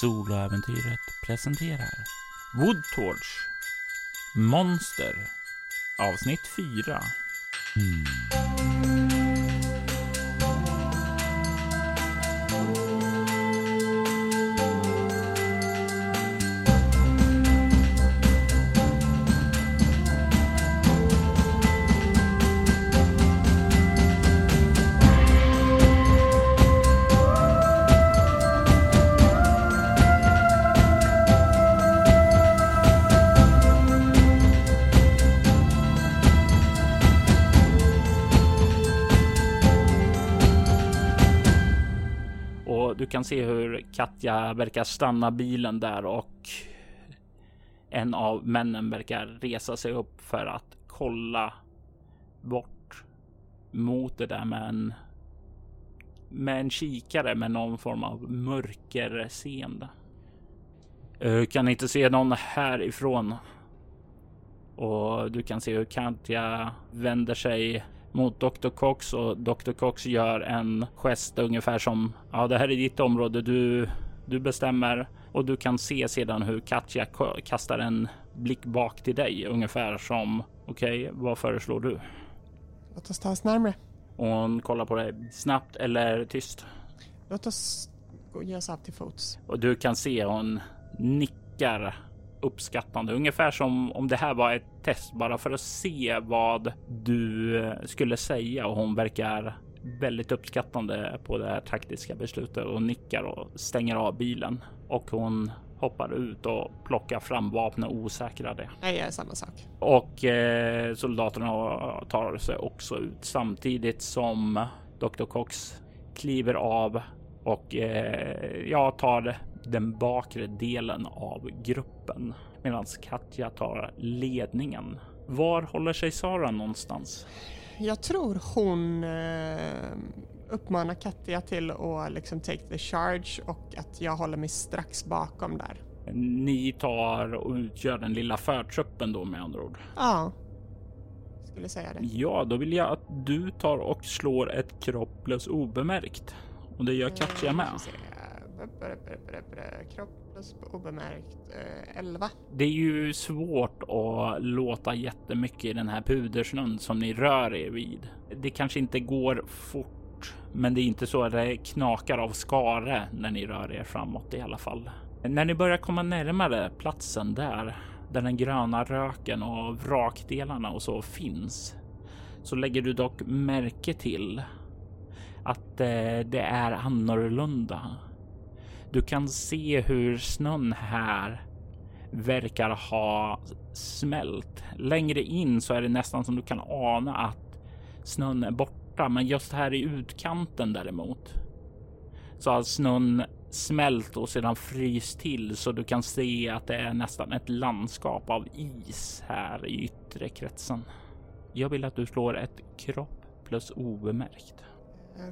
Soloäventyret presenterar Woodtorch Monster Avsnitt 4 Och se hur Katja verkar stanna bilen där och en av männen verkar resa sig upp för att kolla bort mot det där med en med en kikare med någon form av mörkerseende. Jag kan inte se någon härifrån. Och du kan se hur Katja vänder sig mot Dr. Cox och Dr. Cox gör en gest ungefär som ja, det här är ditt område. Du, du bestämmer och du kan se sedan hur Katja kastar en blick bak till dig ungefär som okej, okay, vad föreslår du? Låt oss ta oss närmre. Och hon kollar på dig snabbt eller tyst. Låt oss gå ge oss av till fots. Och du kan se hon nickar uppskattande, ungefär som om det här var ett test bara för att se vad du skulle säga och hon verkar väldigt uppskattande på det här taktiska beslutet och nickar och stänger av bilen och hon hoppar ut och plockar fram vapnet osäkrade. Jag gör samma sak. Och eh, soldaterna tar sig också ut samtidigt som Dr. Cox kliver av och eh, jag tar den bakre delen av gruppen medan Katja tar ledningen. Var håller sig Sara någonstans? Jag tror hon eh, uppmanar Katja till att liksom take the charge och att jag håller mig strax bakom där. Ni tar och utgör den lilla förtruppen då med andra ord? Ja, skulle säga det. Ja, då vill jag att du tar och slår ett kropp plus obemärkt. Och det gör Katja med. Kropp plus obemärkt eh, 11. Det är ju svårt att låta jättemycket i den här pudersnön som ni rör er vid. Det kanske inte går fort, men det är inte så att det knakar av skare när ni rör er framåt i alla fall. När ni börjar komma närmare platsen där, där den gröna röken och vrakdelarna och så finns, så lägger du dock märke till att eh, det är annorlunda. Du kan se hur snön här verkar ha smält. Längre in så är det nästan som du kan ana att snön är borta, men just här i utkanten däremot så har snön smält och sedan fryst till så du kan se att det är nästan ett landskap av is här i yttre kretsen. Jag vill att du slår ett kropp plus obemärkt.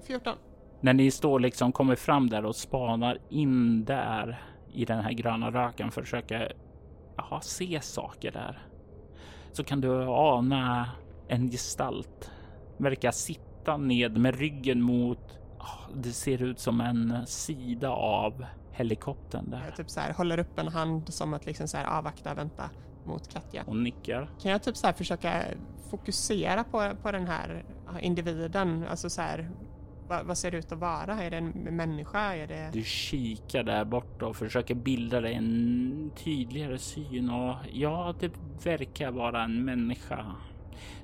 14. Eh, när ni står liksom kommer fram där och spanar in där i den här gröna röken för att försöka aha, se saker där så kan du ana en gestalt verkar sitta ned med ryggen mot det ser ut som en sida av helikoptern där. Jag typ så här håller upp en hand som att liksom så här avvakta, vänta mot Katja. Och nickar. Kan jag typ så här försöka fokusera på, på den här individen? Alltså så här, vad, vad ser det ut att vara? Är det en människa? Är det... Du kikar där borta och försöker bilda dig en tydligare syn och ja, det verkar vara en människa.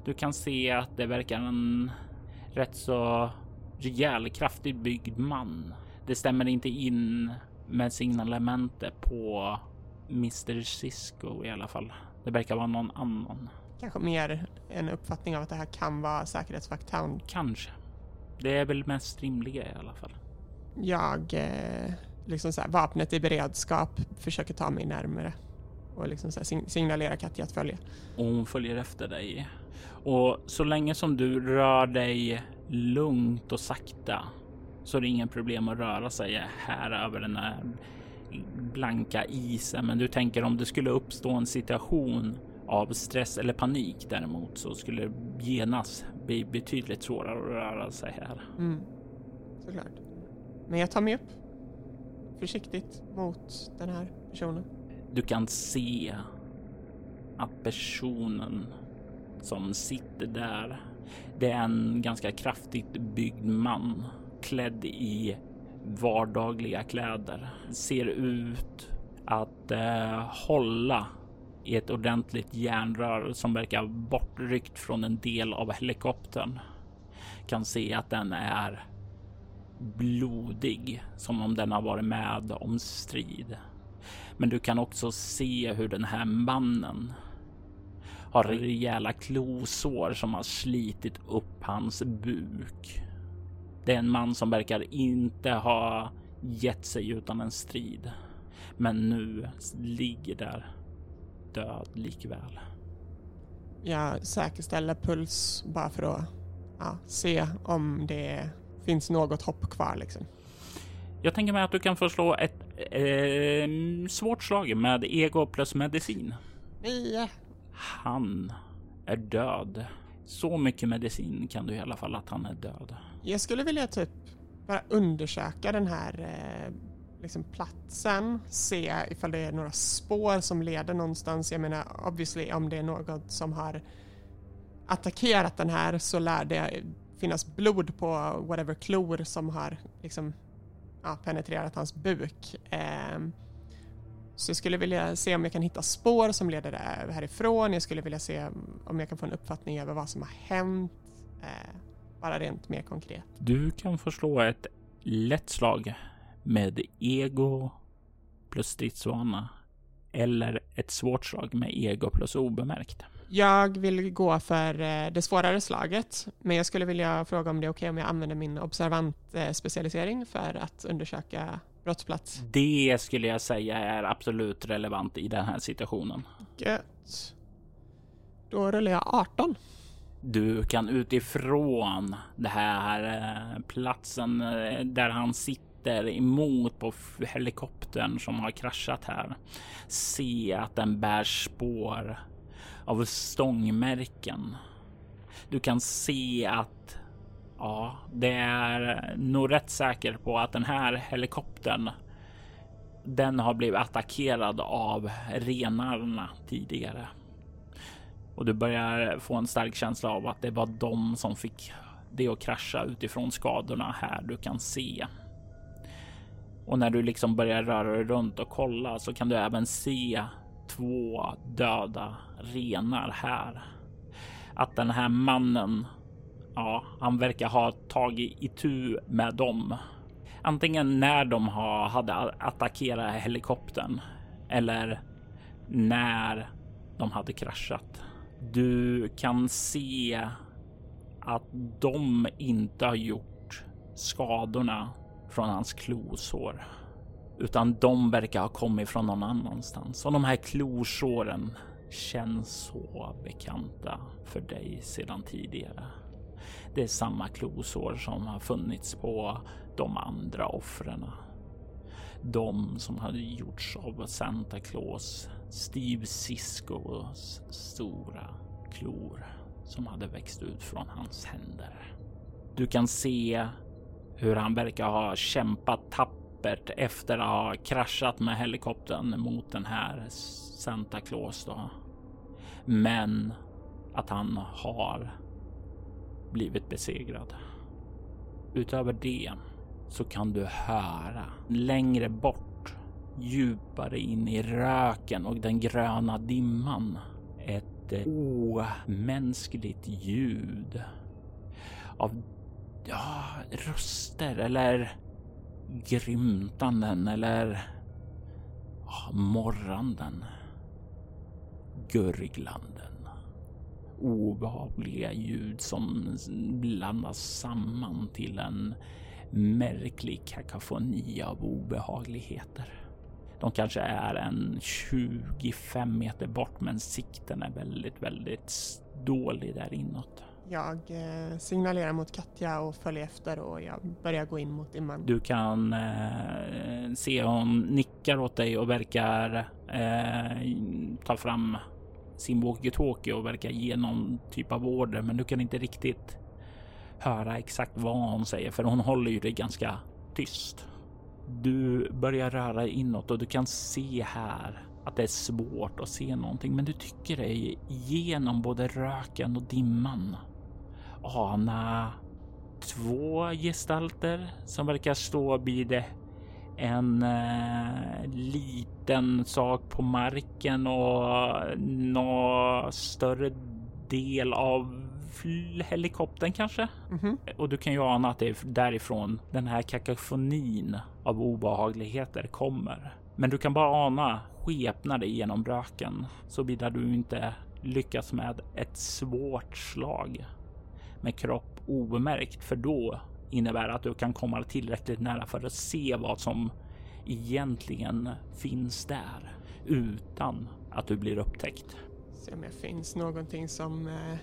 Du kan se att det verkar en rätt så rejäl, kraftigt byggd man. Det stämmer inte in med signalementet på Mr Cisco i alla fall. Det verkar vara någon annan. Kanske mer en uppfattning av att det här kan vara säkerhetsvakt Town. Kanske. Det är väl mest rimliga i alla fall. Jag, eh, liksom så här, vapnet i beredskap, försöker ta mig närmare och liksom så här, signalera Katja att följa. Och hon följer efter dig. Och så länge som du rör dig lugnt och sakta så är det inga problem att röra sig här över den här blanka isen. Men du tänker om det skulle uppstå en situation av stress eller panik däremot så skulle det genast bli betydligt svårare att röra sig här. Mm. Såklart. Men jag tar mig upp. försiktigt mot den här personen. Du kan se att personen som sitter där, det är en ganska kraftigt byggd man klädd i vardagliga kläder. Ser ut att eh, hålla i ett ordentligt järnrör som verkar bortryckt från en del av helikoptern. Kan se att den är blodig som om den har varit med om strid. Men du kan också se hur den här mannen har rejäla klosår som har slitit upp hans buk. Det är en man som verkar inte ha gett sig utan en strid, men nu ligger där död likväl. Jag säkerställer puls bara för att ja, se om det finns något hopp kvar liksom. Jag tänker mig att du kan få slå ett eh, svårt slag med ego plus medicin. Nio. Han är död. Så mycket medicin kan du i alla fall att han är död. Jag skulle vilja typ bara undersöka den här eh, liksom platsen, se ifall det är några spår som leder någonstans. Jag menar obviously om det är något som har attackerat den här så lär det finnas blod på whatever klor som har liksom ja, penetrerat hans buk. Eh, så jag skulle vilja se om jag kan hitta spår som leder eh, härifrån. Jag skulle vilja se om jag kan få en uppfattning över vad som har hänt. Eh, bara rent mer konkret. Du kan få slå ett lätt slag med ego plus stridsvana eller ett svårt slag med ego plus obemärkt. Jag vill gå för eh, det svårare slaget, men jag skulle vilja fråga om det är okej okay om jag använder min observant eh, specialisering för att undersöka brottsplats. Det skulle jag säga är absolut relevant i den här situationen. Gött. Då rullar jag 18. Du kan utifrån det här eh, platsen där han sitter emot på helikoptern som har kraschat här se att den bär spår av stångmärken. Du kan se att ja, det är nog rätt säker på att den här helikoptern den har blivit attackerad av renarna tidigare. Och du börjar få en stark känsla av att det var de som fick det att krascha utifrån skadorna här du kan se. Och när du liksom börjar röra dig runt och kolla så kan du även se två döda renar här. Att den här mannen, ja, han verkar ha tagit itu med dem. Antingen när de har, hade attackerat helikoptern eller när de hade kraschat. Du kan se att de inte har gjort skadorna från hans klosår utan de verkar ha kommit från någon annanstans. Och de här klosåren känns så bekanta för dig sedan tidigare. Det är samma klosår som har funnits på de andra offren. De som hade gjorts av Santa Claus, Steve Siskos stora klor som hade växt ut från hans händer. Du kan se hur han verkar ha kämpat tappert efter att ha kraschat med helikoptern mot den här Santa Claus då. Men att han har blivit besegrad. Utöver det så kan du höra längre bort, djupare in i röken och den gröna dimman ett eh, omänskligt ljud av ja, röster eller grymtanden eller ja, morranden. Gurglanden. Obehagliga ljud som blandas samman till en märklig kakafoni av obehagligheter. De kanske är en 25 meter bort, men sikten är väldigt, väldigt dålig där inåt. Jag eh, signalerar mot Katja och följer efter och jag börjar gå in mot dimman. Du kan eh, se hon nickar åt dig och verkar eh, ta fram sin walkie-talkie och verkar ge någon typ av order, men du kan inte riktigt höra exakt vad hon säger, för hon håller ju det ganska tyst. Du börjar röra inåt och du kan se här att det är svårt att se någonting, men du tycker dig genom både röken och dimman ana två gestalter som verkar stå vid en eh, liten sak på marken och någon större del av helikoptern kanske. Mm -hmm. Och du kan ju ana att det är därifrån den här kakofonin av obehagligheter kommer. Men du kan bara ana skepnader genom röken såvida du inte lyckas med ett svårt slag med kropp obemärkt, för då innebär att du kan komma tillräckligt nära för att se vad som egentligen finns där utan att du blir upptäckt. Se om det finns någonting som eh,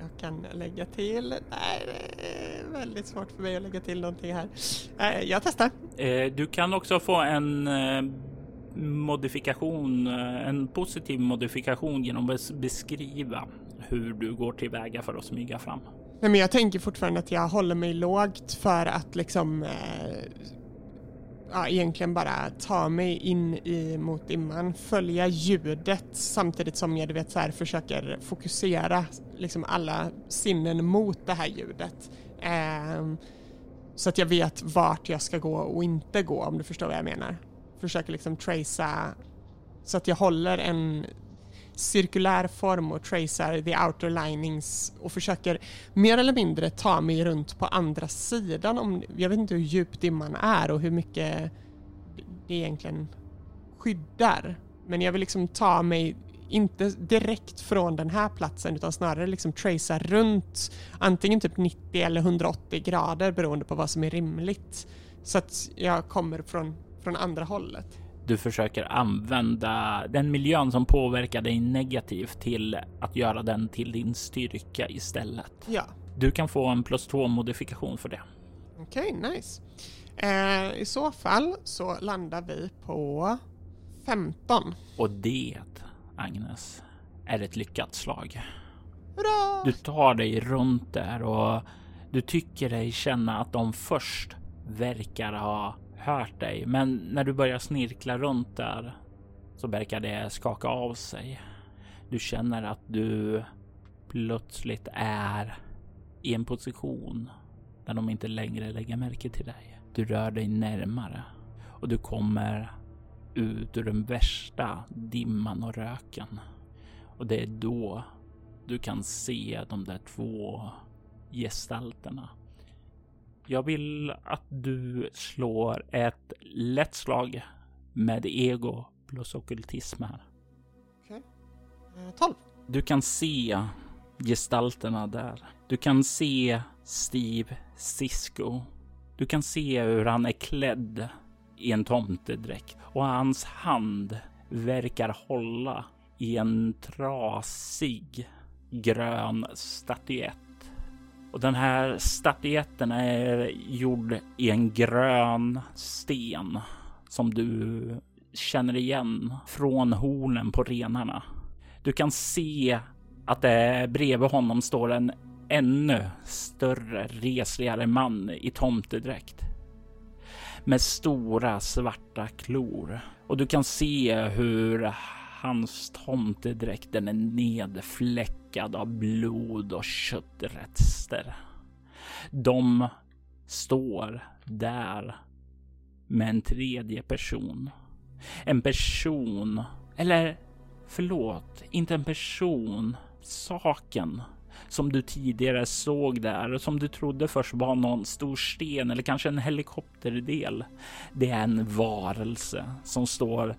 jag kan lägga till. Nej, det är väldigt svårt för mig att lägga till någonting här. Eh, jag testar. Eh, du kan också få en eh, modifikation, eh, en positiv modifikation genom att beskriva hur du går tillväga för att smyga fram. Nej, men jag tänker fortfarande att jag håller mig lågt för att liksom eh, ja, egentligen bara ta mig in i, mot dimman, följa ljudet samtidigt som jag du vet, så här, försöker fokusera liksom alla sinnen mot det här ljudet. Eh, så att jag vet vart jag ska gå och inte gå om du förstår vad jag menar. Försöker liksom tracea så att jag håller en cirkulär form och tracear the outer linings och försöker mer eller mindre ta mig runt på andra sidan. Om, jag vet inte hur djup dimman är och hur mycket det egentligen skyddar. Men jag vill liksom ta mig, inte direkt från den här platsen utan snarare liksom tracea runt antingen typ 90 eller 180 grader beroende på vad som är rimligt. Så att jag kommer från, från andra hållet du försöker använda den miljön som påverkar dig negativt till att göra den till din styrka istället. Ja. Du kan få en plus två modifikation för det. Okej, okay, nice. Eh, I så fall så landar vi på 15. Och det, Agnes, är ett lyckat slag. Hurra! Du tar dig runt där och du tycker dig känna att de först verkar ha hört dig, men när du börjar snirkla runt där så verkar det skaka av sig. Du känner att du plötsligt är i en position där de inte längre lägger märke till dig. Du rör dig närmare och du kommer ut ur den värsta dimman och röken. Och det är då du kan se de där två gestalterna jag vill att du slår ett lätt slag med ego plus okultism här. Okej. Okay. Eh, 12. Du kan se gestalterna där. Du kan se Steve Cisco. Du kan se hur han är klädd i en tomtedräkt och hans hand verkar hålla i en trasig grön statyett och den här statyetten är gjord i en grön sten som du känner igen från hornen på renarna. Du kan se att det bredvid honom står en ännu större, resligare man i tomtedräkt med stora svarta klor och du kan se hur hans tomtedräkt den är täckad av blod och köttrester. De står där med en tredje person. En person, eller förlåt, inte en person, saken som du tidigare såg där och som du trodde först var någon stor sten eller kanske en helikopterdel. Det är en varelse som står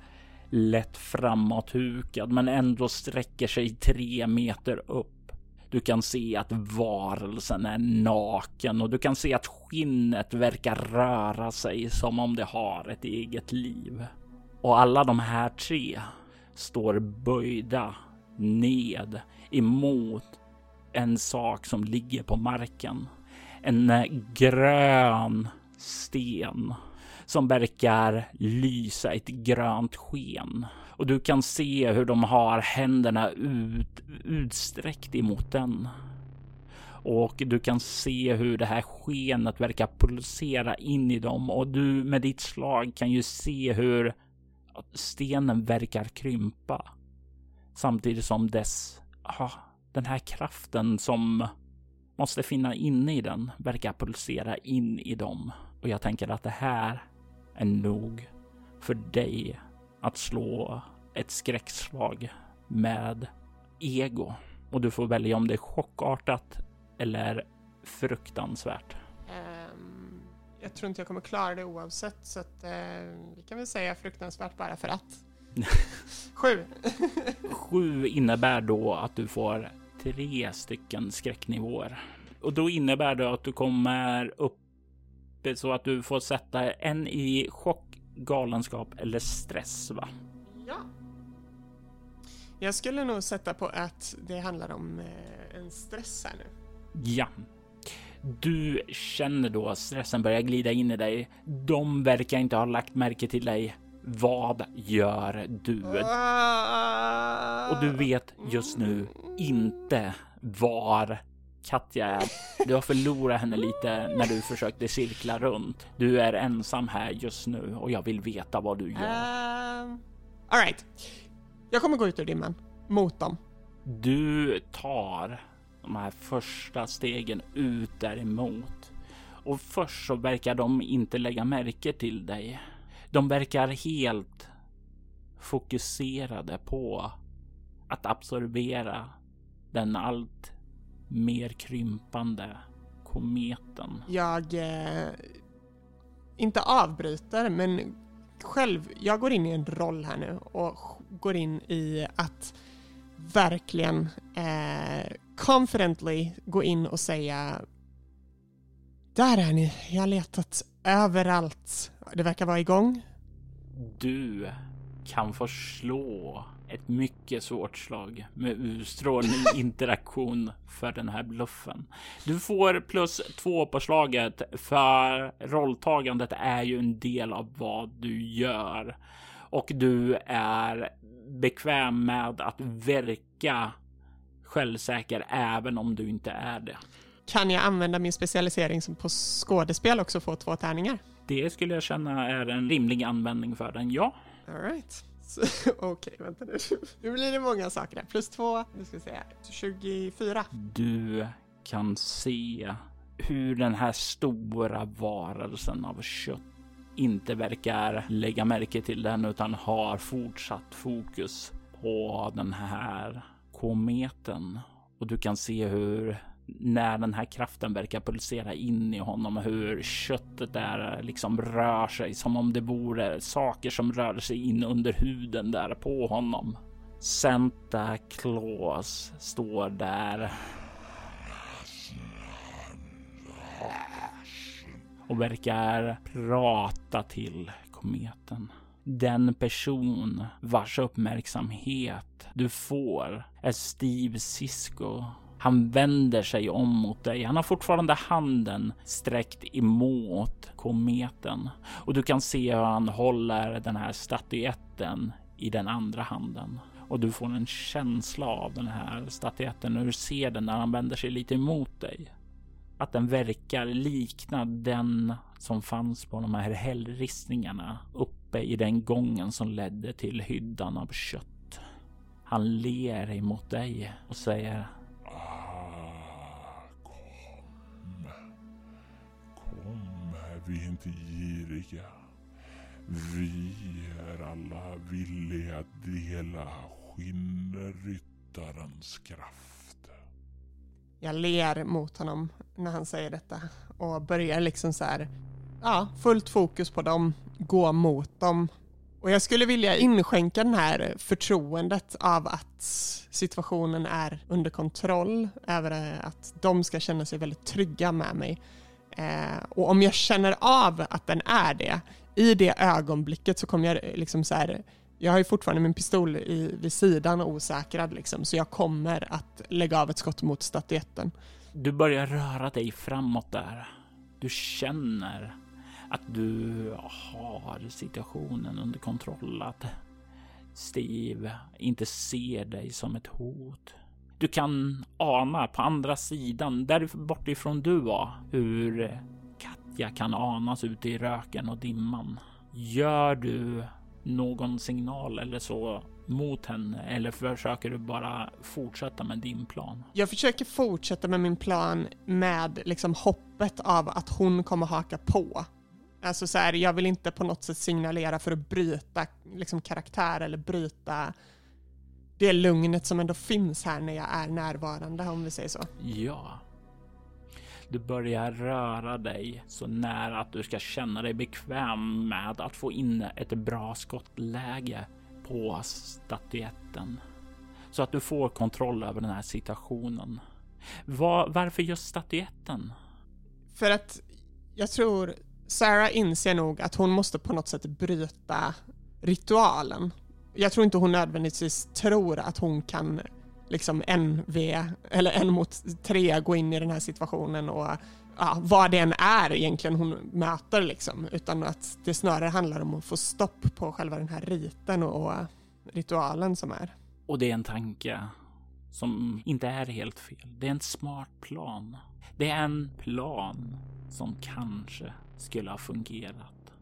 lätt framåthukad men ändå sträcker sig tre meter upp. Du kan se att varelsen är naken och du kan se att skinnet verkar röra sig som om det har ett eget liv. Och alla de här tre står böjda ned emot en sak som ligger på marken. En grön sten som verkar lysa ett grönt sken. Och du kan se hur de har händerna ut, utsträckt emot den. och du kan se hur det här skenet verkar pulsera in i dem och du med ditt slag kan ju se hur stenen verkar krympa samtidigt som dess, aha, den här kraften som måste finna inne i den verkar pulsera in i dem. Och jag tänker att det här är nog för dig att slå ett skräckslag med ego. Och du får välja om det är chockartat eller fruktansvärt. Um, jag tror inte jag kommer klara det oavsett så att uh, vi kan väl säga fruktansvärt bara för att. Sju. Sju innebär då att du får tre stycken skräcknivåer. Och då innebär det att du kommer upp så att du får sätta en i chock, galenskap eller stress va? Ja. Jag skulle nog sätta på att det handlar om eh, en stress här nu. Ja. Du känner då stressen börja glida in i dig. De verkar inte ha lagt märke till dig. Vad gör du? Och du vet just nu inte var Katja är. Du har förlorat henne lite när du försökte cirkla runt. Du är ensam här just nu och jag vill veta vad du gör. Uh, Alright. Jag kommer gå ut ur dimman. Mot dem. Du tar de här första stegen ut däremot. Och först så verkar de inte lägga märke till dig. De verkar helt fokuserade på att absorbera den allt mer krympande kometen. Jag eh, inte avbryter, men själv, jag går in i en roll här nu och går in i att verkligen eh, confidently gå in och säga Där är ni, jag har letat överallt. Det verkar vara igång. Du kan få slå ett mycket svårt slag med utstrålning interaktion för den här bluffen. Du får plus två på slaget för rolltagandet är ju en del av vad du gör och du är bekväm med att verka självsäker även om du inte är det. Kan jag använda min specialisering som på skådespel också få två tärningar? Det skulle jag känna är en rimlig användning för den, ja. All right. Okej, okay, vänta nu. Nu blir det många saker här. Plus två, nu ska vi se. 24. Du kan se hur den här stora varelsen av kött inte verkar lägga märke till den utan har fortsatt fokus på den här kometen. Och du kan se hur när den här kraften verkar pulsera in i honom, hur köttet där liksom rör sig som om det vore saker som rör sig in under huden där på honom. Santa Claus står där. Och verkar prata till kometen. Den person vars uppmärksamhet du får är Steve Cisco han vänder sig om mot dig. Han har fortfarande handen sträckt emot kometen och du kan se hur han håller den här statyetten i den andra handen. Och du får en känsla av den här statyetten när du ser den när han vänder sig lite emot dig. Att den verkar likna den som fanns på de här hällristningarna uppe i den gången som ledde till hyddan av kött. Han ler emot dig och säger vi är inte giriga. Vi är alla villiga att dela skinnryttarens kraft. Jag ler mot honom när han säger detta och börjar liksom så här, ja, fullt fokus på dem, gå mot dem. Och jag skulle vilja inskänka den här förtroendet av att situationen är under kontroll, över att de ska känna sig väldigt trygga med mig. Eh, och om jag känner av att den är det, i det ögonblicket så kommer jag eh, liksom så här, jag har ju fortfarande min pistol i, vid sidan osäkrad liksom, så jag kommer att lägga av ett skott mot statyetten. Du börjar röra dig framåt där. Du känner att du har situationen under kontroll, att Steve inte ser dig som ett hot. Du kan ana på andra sidan, där bortifrån du var, hur eh, Katja kan anas ute i röken och dimman. Gör du någon signal eller så mot henne eller försöker du bara fortsätta med din plan? Jag försöker fortsätta med min plan med liksom hoppet av att hon kommer haka på. Alltså så här, jag vill inte på något sätt signalera för att bryta liksom karaktär eller bryta det lugnet som ändå finns här när jag är närvarande om vi säger så. Ja. Du börjar röra dig så nära att du ska känna dig bekväm med att få in ett bra skottläge på statyetten så att du får kontroll över den här situationen. Var, varför just statyetten? För att jag tror Sarah inser nog att hon måste på något sätt bryta ritualen. Jag tror inte hon nödvändigtvis tror att hon kan liksom en v eller en mot tre gå in i den här situationen och ja, vad det än är egentligen hon möter liksom, utan att det snarare handlar om att få stopp på själva den här riten och, och ritualen som är. Och det är en tanke som inte är helt fel. Det är en smart plan. Det är en plan som kanske skulle ha fungerat.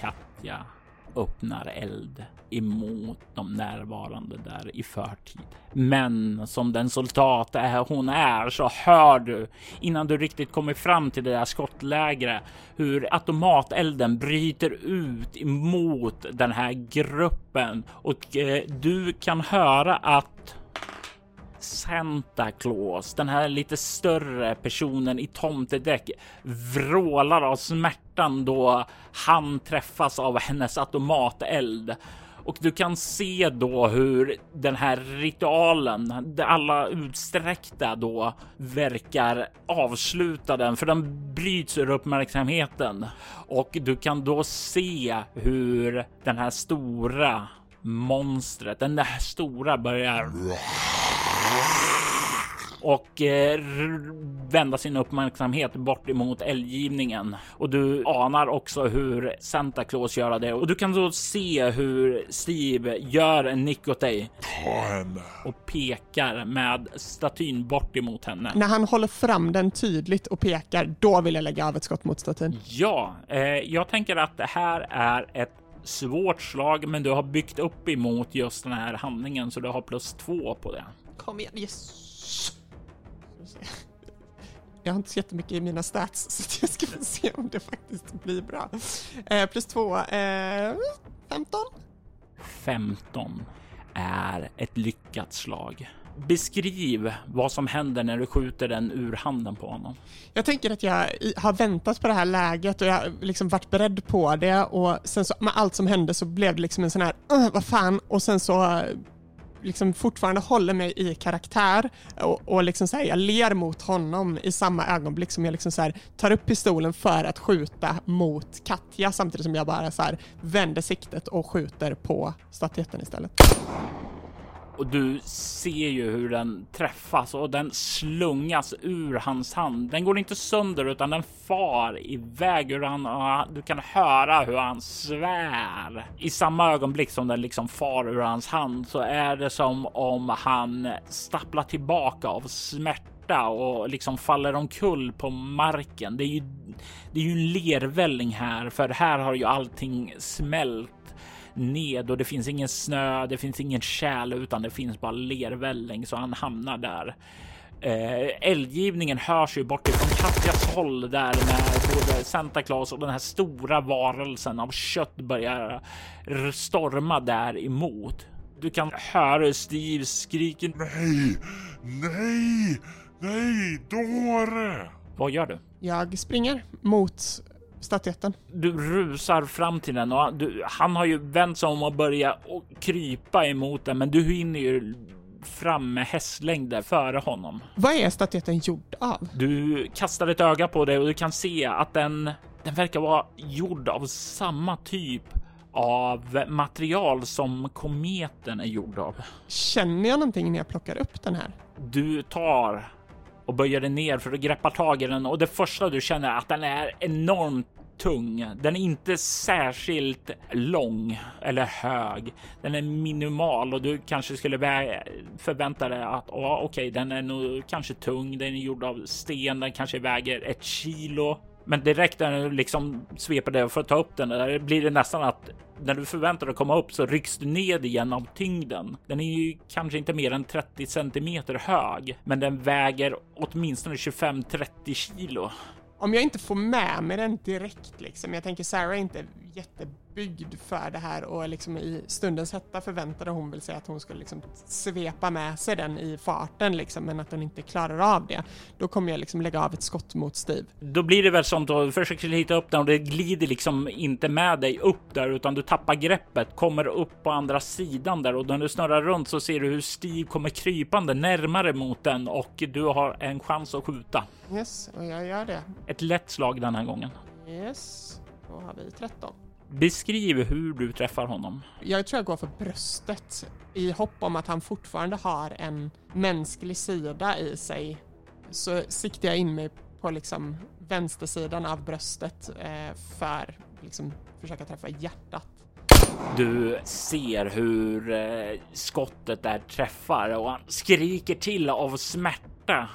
Katja öppnar eld emot de närvarande där i förtid. Men som den soldat är hon är så hör du innan du riktigt kommer fram till det där skottlägret hur automatelden bryter ut emot den här gruppen och eh, du kan höra att Santa Claus, den här lite större personen i tomtedäck, vrålar av smärtan då han träffas av hennes automateld. Och du kan se då hur den här ritualen, alla utsträckta då verkar avsluta den, för den bryts ur uppmärksamheten. Och du kan då se hur den här stora monstret, den där stora börjar och eh, vända sin uppmärksamhet bort emot eldgivningen. Och du anar också hur Santa Claus gör det och du kan då se hur Steve gör en nick åt dig. Ta henne. Och pekar med statyn bort emot henne. När han håller fram den tydligt och pekar, då vill jag lägga av ett skott mot statyn. Ja, eh, jag tänker att det här är ett svårt slag, men du har byggt upp emot just den här handlingen så du har plus två på det. Kom igen, yes! Jag har inte så jättemycket i mina stats så jag ska få se om det faktiskt blir bra. Eh, plus två, eh, 15. 15 är ett lyckat slag. Beskriv vad som händer när du skjuter den ur handen på honom. Jag tänker att jag har väntat på det här läget och jag har liksom varit beredd på det och sen så med allt som hände så blev det liksom en sån här, uh, vad fan, och sen så liksom fortfarande håller mig i karaktär och, och liksom så här, jag ler mot honom i samma ögonblick som jag liksom så här, tar upp pistolen för att skjuta mot Katja samtidigt som jag bara så här, vänder siktet och skjuter på statyetten istället. Och du ser ju hur den träffas och den slungas ur hans hand. Den går inte sönder utan den far iväg ur han och du kan höra hur han svär. I samma ögonblick som den liksom far ur hans hand så är det som om han stapplar tillbaka av smärta och liksom faller omkull på marken. Det är ju, det är ju en lervälling här, för här har ju allting smält ned och det finns ingen snö, det finns ingen kärl utan det finns bara lervälling så han hamnar där. Eh, eldgivningen hörs ju bortifrån Katjas håll där när både Santa Claus och den här stora varelsen av kött börjar storma där emot. Du kan höra Steve skriken. Nej, nej, nej, dåre! Vad gör du? Jag springer mot statyetten. Du rusar fram till den och du, han har ju vänt sig om och börjat krypa emot den, men du hinner ju fram med hästlängder före honom. Vad är statyetten gjord av? Du kastar ett öga på det och du kan se att den, den verkar vara gjord av samma typ av material som kometen är gjord av. Känner jag någonting när jag plockar upp den här? Du tar och böjer dig ner för att greppa tag i den och det första du känner är att den är enormt tung. Den är inte särskilt lång eller hög. Den är minimal och du kanske skulle förvänta dig att ja, okej, okay, den är nog kanske tung. Den är gjord av sten. Den kanske väger ett kilo. Men direkt när du liksom sveper det för att ta upp den där blir det nästan att när du förväntar dig att komma upp så rycks du ned igen av tyngden. Den är ju kanske inte mer än 30 centimeter hög, men den väger åtminstone 25-30 kilo. Om jag inte får med mig den direkt liksom, jag tänker Sarah är inte jätte byggd för det här och liksom i stundens hetta förväntade hon väl sig att hon skulle liksom svepa med sig den i farten liksom, men att hon inte klarar av det. Då kommer jag liksom lägga av ett skott mot Steve. Då blir det väl som då försöker hitta upp den och det glider liksom inte med dig upp där utan du tappar greppet, kommer upp på andra sidan där och när du snurrar runt så ser du hur Steve kommer krypande närmare mot den och du har en chans att skjuta. Yes, och jag gör det. Ett lätt slag den här gången. Yes, då har vi 13. Beskriv hur du träffar honom. Jag tror jag går för bröstet i hopp om att han fortfarande har en mänsklig sida i sig. Så siktar jag in mig på liksom vänstersidan av bröstet eh, för liksom försöka träffa hjärtat. Du ser hur eh, skottet där träffar och han skriker till av smärta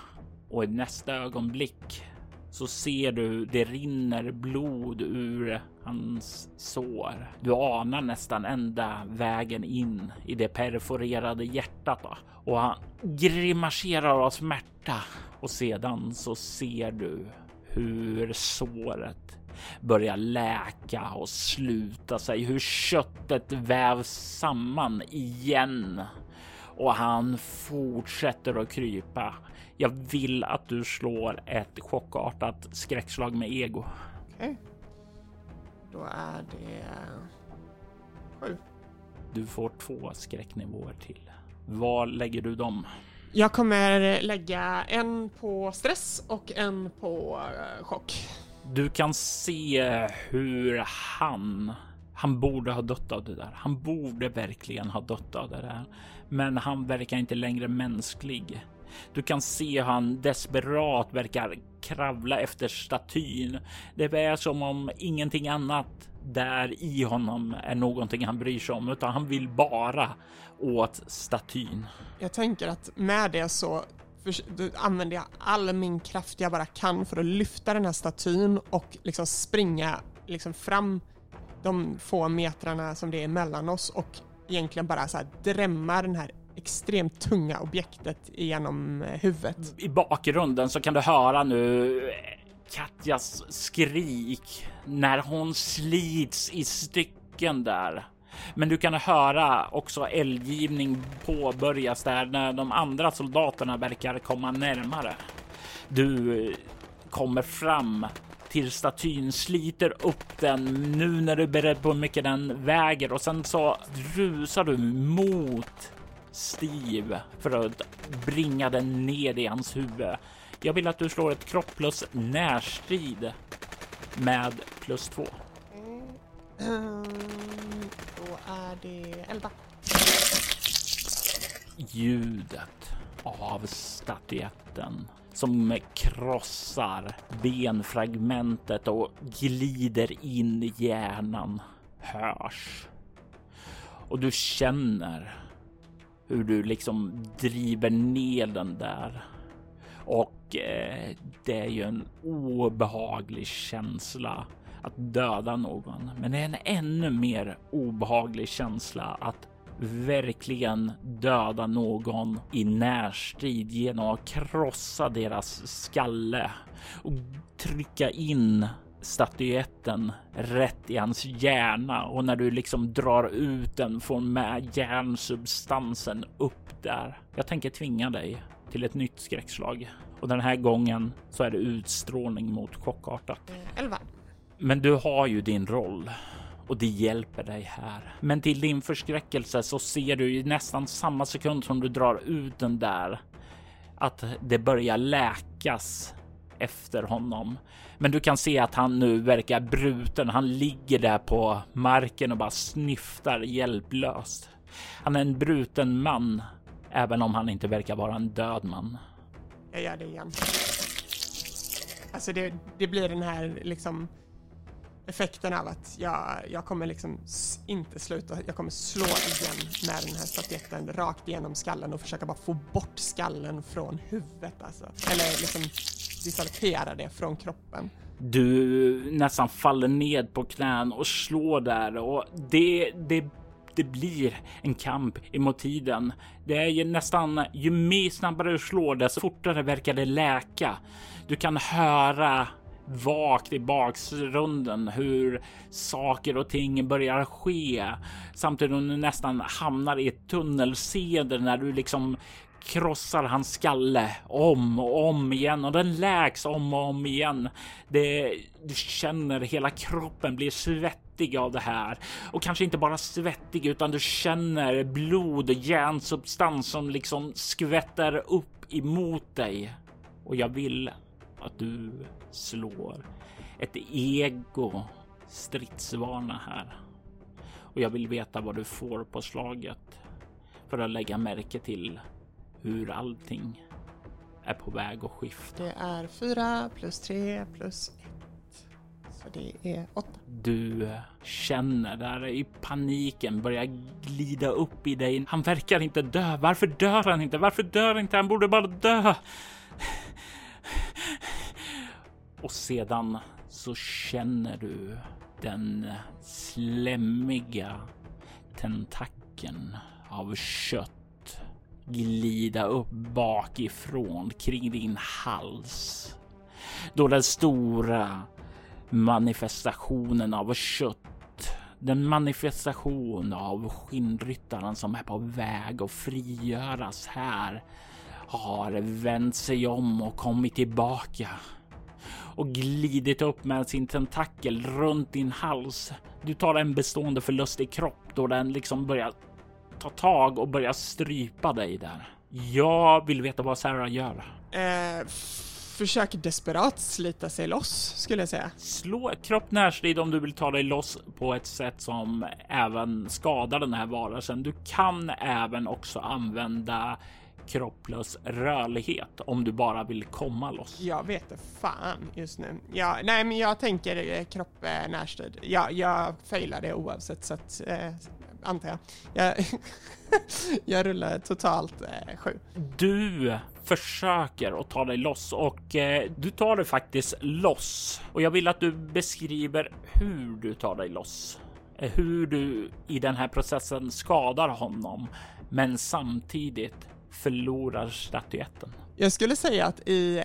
och i nästa ögonblick så ser du det rinner blod ur hans sår. Du anar nästan ända vägen in i det perforerade hjärtat då. och han grimaserar av smärta och sedan så ser du hur såret börjar läka och sluta sig, hur köttet vävs samman igen och han fortsätter att krypa. Jag vill att du slår ett chockartat skräckslag med ego. Okay. Då är det sju. Du får två skräcknivåer till. Var lägger du dem? Jag kommer lägga en på stress och en på uh, chock. Du kan se hur han han borde ha dött av det där. Han borde verkligen ha dött av det där. Men han verkar inte längre mänsklig. Du kan se hur han desperat verkar kravla efter statyn. Det är som om ingenting annat där i honom är någonting han bryr sig om, utan han vill bara åt statyn. Jag tänker att med det så använder jag all min kraft jag bara kan för att lyfta den här statyn och liksom springa liksom fram de få metrarna som det är mellan oss och egentligen bara så här drämma den här extremt tunga objektet genom eh, huvudet. I bakgrunden så kan du höra nu eh, Katjas skrik när hon slits i stycken där. Men du kan höra också eldgivning påbörjas där när de andra soldaterna verkar komma närmare. Du eh, kommer fram till statyn, sliter upp den nu när du är beredd på hur mycket den väger och sen så rusar du mot Steve för att bringa den ned i hans huvud. Jag vill att du slår ett kropp plus närstrid med plus två. Mm, då är det 11. Ljudet av statyetten som krossar benfragmentet och glider in i hjärnan hörs. Och du känner hur du liksom driver ner den där. Och eh, det är ju en obehaglig känsla att döda någon. Men det är en ännu mer obehaglig känsla att verkligen döda någon i närstrid genom att krossa deras skalle och trycka in statyetten rätt i hans hjärna och när du liksom drar ut den får med hjärnsubstansen upp där. Jag tänker tvinga dig till ett nytt skräckslag och den här gången så är det utstrålning mot chockartat. 11. Men du har ju din roll och det hjälper dig här. Men till din förskräckelse så ser du i nästan samma sekund som du drar ut den där att det börjar läkas efter honom. Men du kan se att han nu verkar bruten. Han ligger där på marken och bara snyftar hjälplöst. Han är en bruten man, även om han inte verkar vara en död man. Jag gör det igen. Alltså det, det blir den här liksom effekten av att jag, jag kommer liksom inte sluta, jag kommer slå igen med den här statyetten rakt igenom skallen och försöka bara få bort skallen från huvudet alltså. Eller liksom distansera det från kroppen. Du nästan faller ned på knän och slår där och det, det det blir en kamp emot tiden. Det är ju nästan ju mer snabbare du slår desto fortare verkar det läka. Du kan höra vagt i bakgrunden hur saker och ting börjar ske samtidigt som du nästan hamnar i ett tunnelseende när du liksom krossar hans skalle om och om igen och den läks om och om igen. Det, du känner hela kroppen blir svettig av det här och kanske inte bara svettig utan du känner blod och järnsubstans som liksom skvätter upp emot dig. Och jag vill att du slår ett ego stridsvana här. Och jag vill veta vad du får på slaget för att lägga märke till hur allting är på väg att skifta. Det är fyra plus tre plus ett. Så det är åtta. Du känner där i paniken börjar glida upp i dig. Han verkar inte dö. Varför dör han inte? Varför dör inte? Han borde bara dö. Och sedan så känner du den slemmiga tentakeln av kött glida upp bakifrån kring din hals. Då den stora manifestationen av kött, den manifestation av skinnryttaren som är på väg att frigöras här har vänt sig om och kommit tillbaka och glidit upp med sin tentakel runt din hals. Du tar en bestående förlust i kropp då den liksom börjar ta tag och börjar strypa dig där. Jag vill veta vad Sarah gör. Eh, försöker desperat slita sig loss skulle jag säga. Slå kropp närstrid om du vill ta dig loss på ett sätt som även skadar den här varelsen. Du kan även också använda kropplös rörlighet om du bara vill komma loss. Jag vet inte fan just nu. Ja, nej, men jag tänker eh, kropp eh, närstrid. Ja, jag failar det oavsett så att eh, antar jag. Jag, jag rullar totalt eh, sju. Du försöker att ta dig loss och eh, du tar dig faktiskt loss och jag vill att du beskriver hur du tar dig loss. Eh, hur du i den här processen skadar honom, men samtidigt förlorar statyetten. Jag skulle säga att i,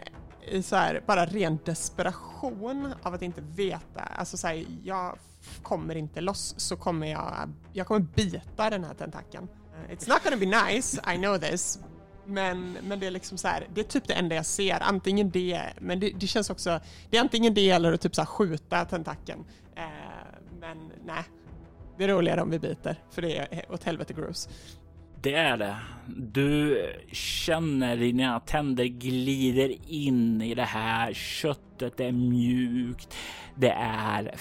i så här, bara ren desperation av att inte veta, alltså så här, jag kommer inte loss så kommer jag, jag kommer bita den här tentakeln. It's not gonna be nice, I know this. Men, men det är liksom så här, det är typ det enda jag ser. Antingen det, men det, det känns också, det är antingen det eller att typ så här skjuta tentakeln. Eh, men nej, det är roligare om vi biter, för det är åt helvete gross. Det är det. Du känner dina tänder glider in i det här. Köttet är mjukt. Det är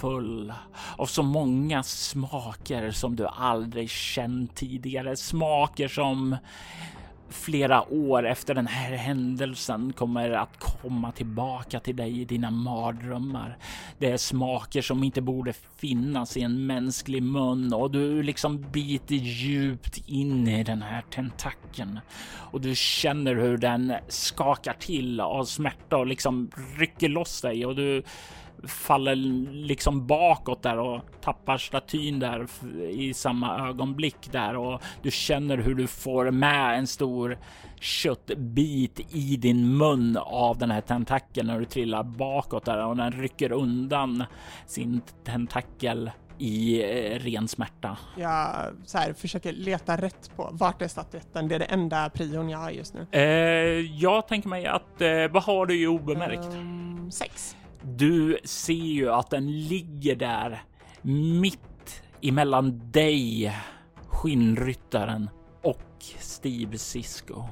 full av så många smaker som du aldrig känt tidigare. Smaker som flera år efter den här händelsen kommer att komma tillbaka till dig i dina mardrömmar. Det är smaker som inte borde finnas i en mänsklig mun och du liksom biter djupt in i den här tentakeln och du känner hur den skakar till av smärta och liksom rycker loss dig och du faller liksom bakåt där och tappar statyn där i samma ögonblick där och du känner hur du får med en stor köttbit i din mun av den här tentakeln när du trillar bakåt där och den rycker undan sin tentakel i eh, ren smärta. Jag så här, försöker leta rätt på vart är statyetten. Det är det enda prion jag har just nu. Eh, jag tänker mig att eh, vad har du i obemärkt? Um, sex. Du ser ju att den ligger där mitt emellan dig, skinnryttaren och Steve Cisco.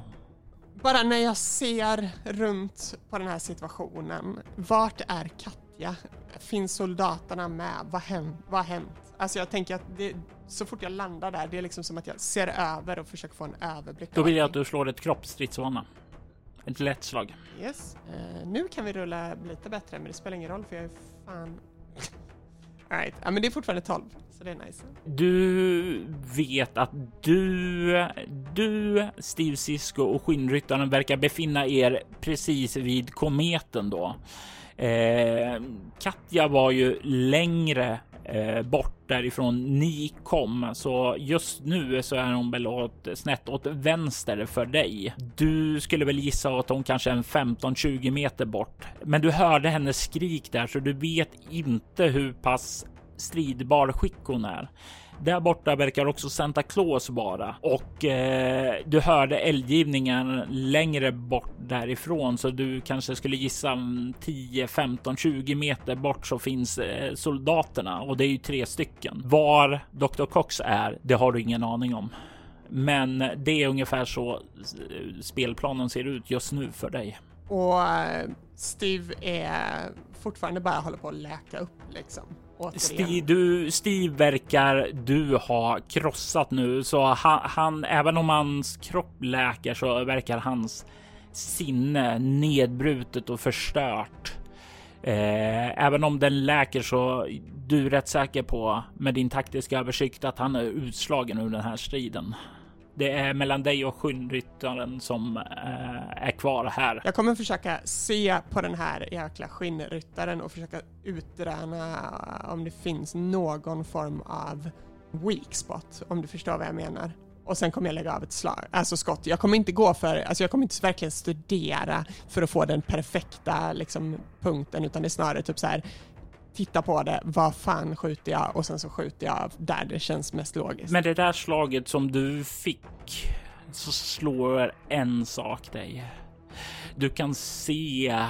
Bara när jag ser runt på den här situationen, vart är Katja? Finns soldaterna med? Vad, hänt, vad har hänt? Alltså jag tänker att det, så fort jag landar där, det är liksom som att jag ser över och försöker få en överblick. Då vill jag att du slår ett kroppsstridsvana. Ett lätt slag. Yes. Uh, nu kan vi rulla lite bättre, men det spelar ingen roll för jag är fan... Right. Ja, men det är fortfarande 12, så det är nice. Du vet att du, du, Steve Sisko och skinnryttaren verkar befinna er precis vid kometen då. Eh, Katja var ju längre eh, bort därifrån ni kom, så just nu så är hon väl åt, snett åt vänster för dig. Du skulle väl gissa att hon kanske är en 15-20 meter bort, men du hörde hennes skrik där så du vet inte hur pass stridbar skick hon är. Där borta verkar också Santa Claus vara och eh, du hörde eldgivningen längre bort därifrån så du kanske skulle gissa 10, 15, 20 meter bort så finns eh, soldaterna och det är ju tre stycken. Var Dr. Cox är, det har du ingen aning om. Men det är ungefär så eh, spelplanen ser ut just nu för dig. Och eh, Steve är fortfarande bara håller på att läka upp liksom. Steve, du, Steve verkar du ha krossat nu, så han, han, även om hans kropp läker så verkar hans sinne nedbrutet och förstört. Eh, även om den läker så du är rätt säker på med din taktiska översikt att han är utslagen ur den här striden. Det är mellan dig och skinnryttaren som eh, är kvar här. Jag kommer försöka se på den här jäkla skinnryttaren och försöka utröna eh, om det finns någon form av weak spot, om du förstår vad jag menar. Och sen kommer jag lägga av ett slag, alltså skott. Jag kommer inte gå för, alltså jag kommer inte verkligen studera för att få den perfekta liksom, punkten, utan det är snarare typ så här, titta på det, vad fan skjuter jag och sen så skjuter jag där det känns mest logiskt. Men det där slaget som du fick så slår en sak dig. Du kan se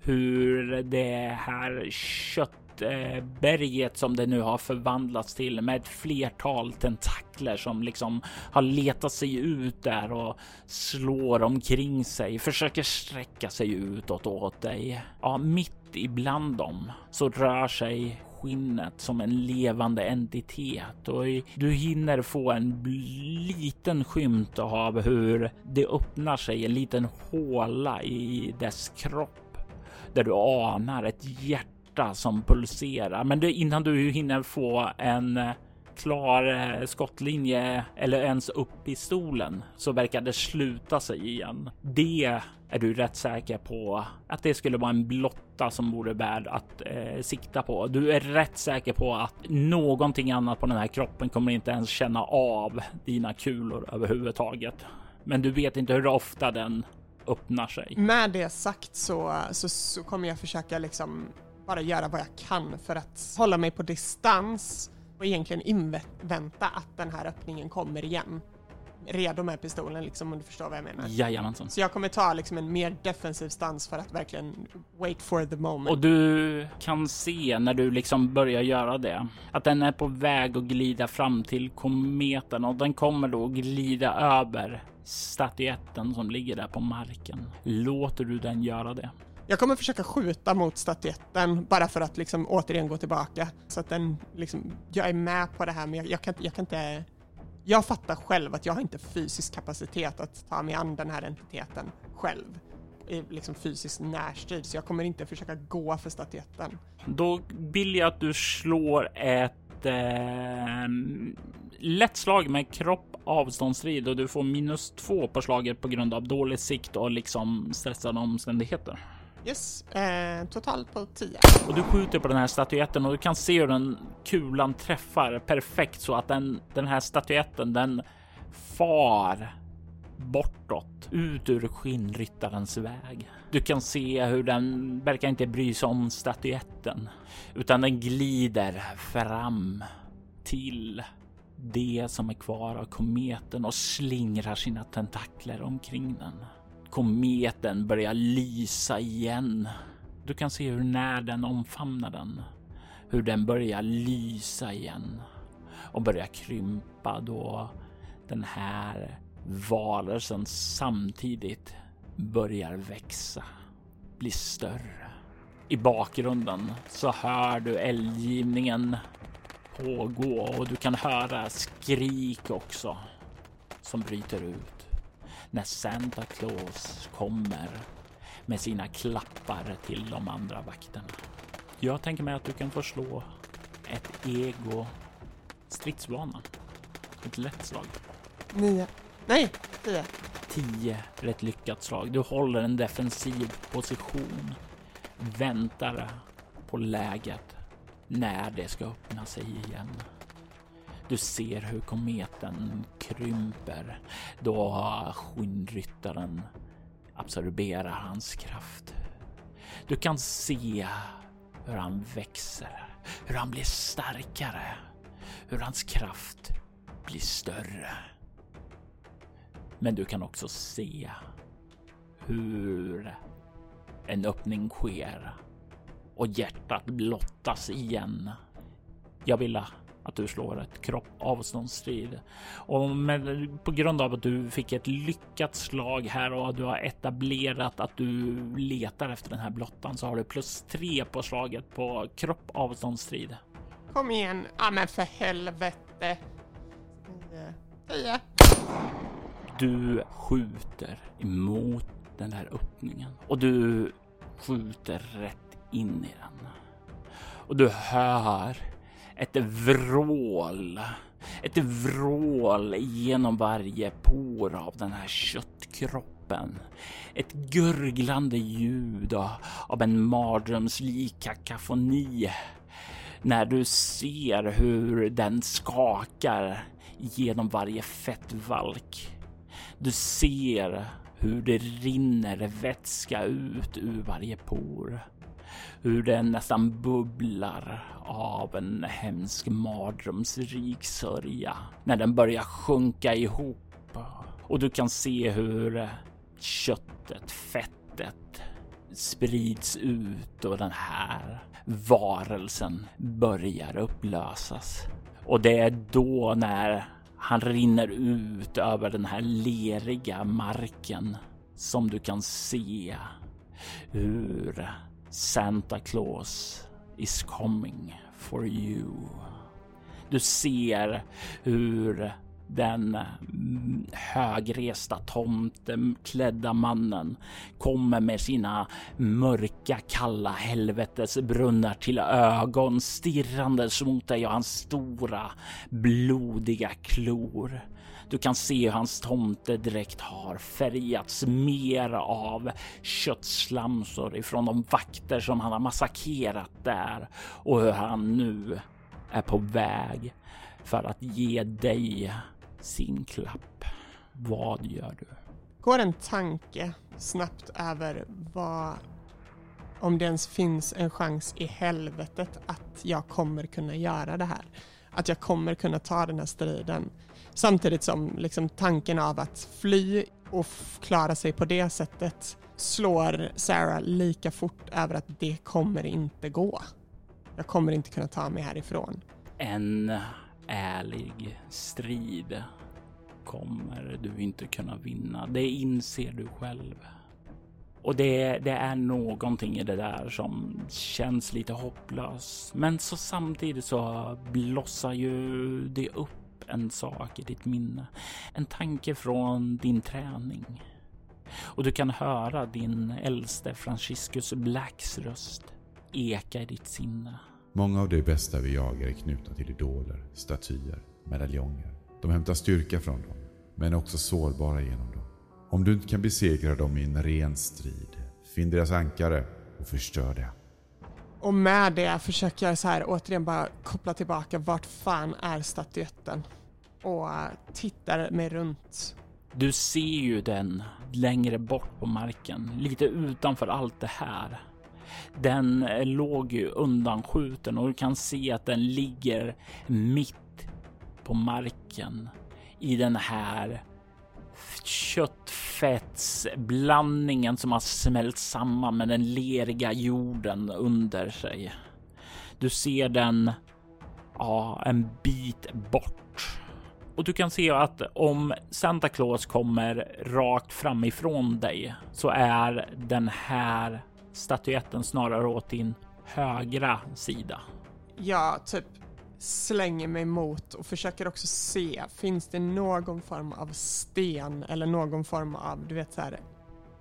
hur det här köttberget som det nu har förvandlats till med ett flertal tentakler som liksom har letat sig ut där och slår omkring sig, försöker sträcka sig utåt åt dig. Ja, mitt ibland dem så rör sig skinnet som en levande entitet och du hinner få en liten skymt av hur det öppnar sig en liten håla i dess kropp där du anar ett hjärta som pulserar. Men det, innan du hinner få en eh, klar eh, skottlinje eller ens upp i stolen så verkar det sluta sig igen. Det är du rätt säker på att det skulle vara en blotta som vore värd att eh, sikta på. Du är rätt säker på att någonting annat på den här kroppen kommer inte ens känna av dina kulor överhuvudtaget. Men du vet inte hur ofta den öppnar sig. Med det sagt så, så, så kommer jag försöka liksom bara göra vad jag kan för att hålla mig på distans och egentligen invänta att den här öppningen kommer igen. Redo med pistolen liksom om du förstår vad jag menar. Jajamensan. Så jag kommer ta liksom en mer defensiv stans för att verkligen wait for the moment. Och du kan se när du liksom börjar göra det att den är på väg att glida fram till kometen och den kommer då glida över statyetten som ligger där på marken. Låter du den göra det? Jag kommer försöka skjuta mot statyetten bara för att liksom återigen gå tillbaka. Så att den liksom, jag är med på det här men jag, jag, kan, jag kan inte... Jag fattar själv att jag har inte fysisk kapacitet att ta mig an den här entiteten själv i liksom fysisk närstrid, så jag kommer inte försöka gå för statyetten. Då vill jag att du slår ett eh, lätt slag med kropp avståndsstrid och du får minus två på slaget på grund av dålig sikt och liksom stressade omständigheter. Yes, eh, totalt på 10. Och du skjuter på den här statyetten och du kan se hur den kulan träffar perfekt så att den, den här statyetten den far bortåt ut ur skinnryttarens väg. Du kan se hur den verkar inte bry sig om statyetten utan den glider fram till det som är kvar av kometen och slingrar sina tentakler omkring den. Kometen börjar lysa igen. Du kan se hur när den omfamnar den, hur den börjar lysa igen och börjar krympa då den här varelsen samtidigt börjar växa, bli större. I bakgrunden så hör du eldgivningen pågå och du kan höra skrik också som bryter ut när Santa Claus kommer med sina klappar till de andra vakterna. Jag tänker mig att du kan få slå ett ego stridsvana. Ett lätt slag. Nio. Nej, tio. 10 för ett lyckat slag. Du håller en defensiv position. Väntar på läget när det ska öppna sig igen. Du ser hur kometen krymper då skinnryttaren absorberar hans kraft. Du kan se hur han växer, hur han blir starkare, hur hans kraft blir större. Men du kan också se hur en öppning sker och hjärtat blottas igen. Jag vill att du slår ett kropp avståndsstrid och med, på grund av att du fick ett lyckat slag här och du har etablerat att du letar efter den här blottan så har du plus tre på slaget på kropp avståndsstrid. Kom igen. Ja men för helvete. Tio. Du skjuter emot den där öppningen och du skjuter rätt in i den. Och du hör ett vrål, ett vrål genom varje por av den här köttkroppen. Ett gurglande ljud av en mardrömslik kakafoni när du ser hur den skakar genom varje fettvalk. Du ser hur det rinner vätska ut ur varje por. Hur den nästan bubblar av en hemsk mardrömsrik sörja när den börjar sjunka ihop. Och du kan se hur eh, köttet, fettet sprids ut och den här varelsen börjar upplösas. Och det är då när han rinner ut över den här leriga marken som du kan se hur Santa Claus is coming for you. Du ser hur den mm, högresta tomteklädda mannen kommer med sina mörka kalla helvetesbrunnar till ögon stirrandes mot dig och hans stora blodiga klor. Du kan se hur hans tomtedräkt har färgats mer av köttslamsor ifrån de vakter som han har massakrerat där och hur han nu är på väg för att ge dig sin klapp. Vad gör du? Går en tanke snabbt över vad om det ens finns en chans i helvetet att jag kommer kunna göra det här. Att jag kommer kunna ta den här striden. Samtidigt som liksom tanken av att fly och klara sig på det sättet slår Sarah lika fort över att det kommer inte gå. Jag kommer inte kunna ta mig härifrån. En ärlig strid kommer du inte kunna vinna. Det inser du själv. Och det, det, är någonting i det där som känns lite hopplöst. Men så samtidigt så blossar ju det upp en sak i ditt minne. En tanke från din träning. Och du kan höra din äldste Franciscus Blacks röst eka i ditt sinne. Många av de bästa vi jagar är knutna till idoler, statyer, medaljonger. De hämtar styrka från dem, men är också sårbara genom dem. Om du inte kan besegra dem i en ren strid, finn deras ankare och förstör det. Och med det försöker jag så här återigen bara koppla tillbaka. Vart fan är statyetten? Och eh, tittar mig runt. Du ser ju den längre bort på marken, lite utanför allt det här. Den eh, låg ju undanskjuten och du kan se att den ligger mitt på marken i den här fettsblandningen som har smält samman med den leriga jorden under sig. Du ser den ja, en bit bort. Och du kan se att om Santa Claus kommer rakt framifrån dig så är den här statyetten snarare åt din högra sida. Jag typ slänger mig mot och försöker också se, finns det någon form av sten eller någon form av, du vet så här,